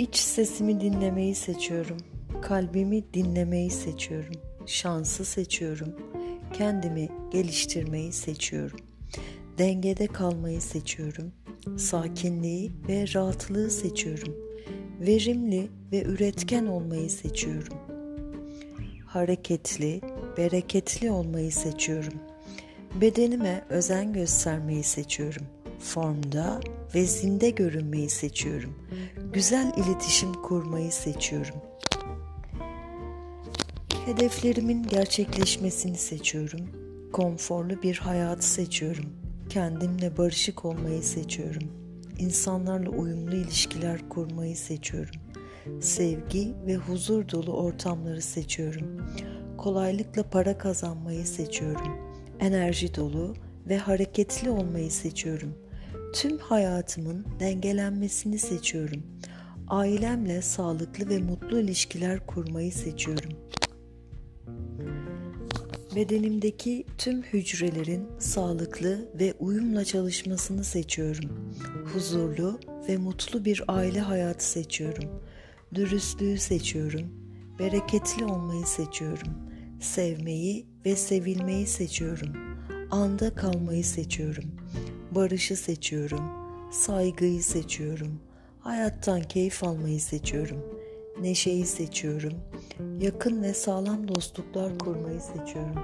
İç sesimi dinlemeyi seçiyorum. Kalbimi dinlemeyi seçiyorum. Şansı seçiyorum. Kendimi geliştirmeyi seçiyorum. Dengede kalmayı seçiyorum. Sakinliği ve rahatlığı seçiyorum. Verimli ve üretken olmayı seçiyorum. Hareketli, bereketli olmayı seçiyorum. Bedenime özen göstermeyi seçiyorum. Formda ve zinde görünmeyi seçiyorum. Güzel iletişim kurmayı seçiyorum. Hedeflerimin gerçekleşmesini seçiyorum. Konforlu bir hayatı seçiyorum. Kendimle barışık olmayı seçiyorum. İnsanlarla uyumlu ilişkiler kurmayı seçiyorum. Sevgi ve huzur dolu ortamları seçiyorum. Kolaylıkla para kazanmayı seçiyorum. Enerji dolu ve hareketli olmayı seçiyorum. Tüm hayatımın dengelenmesini seçiyorum. Ailemle sağlıklı ve mutlu ilişkiler kurmayı seçiyorum. Bedenimdeki tüm hücrelerin sağlıklı ve uyumla çalışmasını seçiyorum. Huzurlu ve mutlu bir aile hayatı seçiyorum. Dürüstlüğü seçiyorum. Bereketli olmayı seçiyorum. Sevmeyi ve sevilmeyi seçiyorum. Anda kalmayı seçiyorum. Barışı seçiyorum. Saygıyı seçiyorum. Hayattan keyif almayı seçiyorum.'' neşeyi seçiyorum. Yakın ve sağlam dostluklar kurmayı seçiyorum.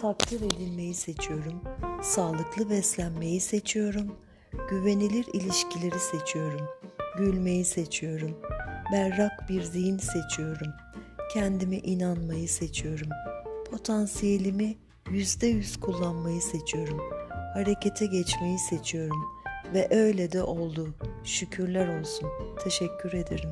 Takdir edilmeyi seçiyorum. Sağlıklı beslenmeyi seçiyorum. Güvenilir ilişkileri seçiyorum. Gülmeyi seçiyorum. Berrak bir zihin seçiyorum. Kendime inanmayı seçiyorum. Potansiyelimi yüzde yüz kullanmayı seçiyorum. Harekete geçmeyi seçiyorum. Ve öyle de oldu. Şükürler olsun. Teşekkür ederim.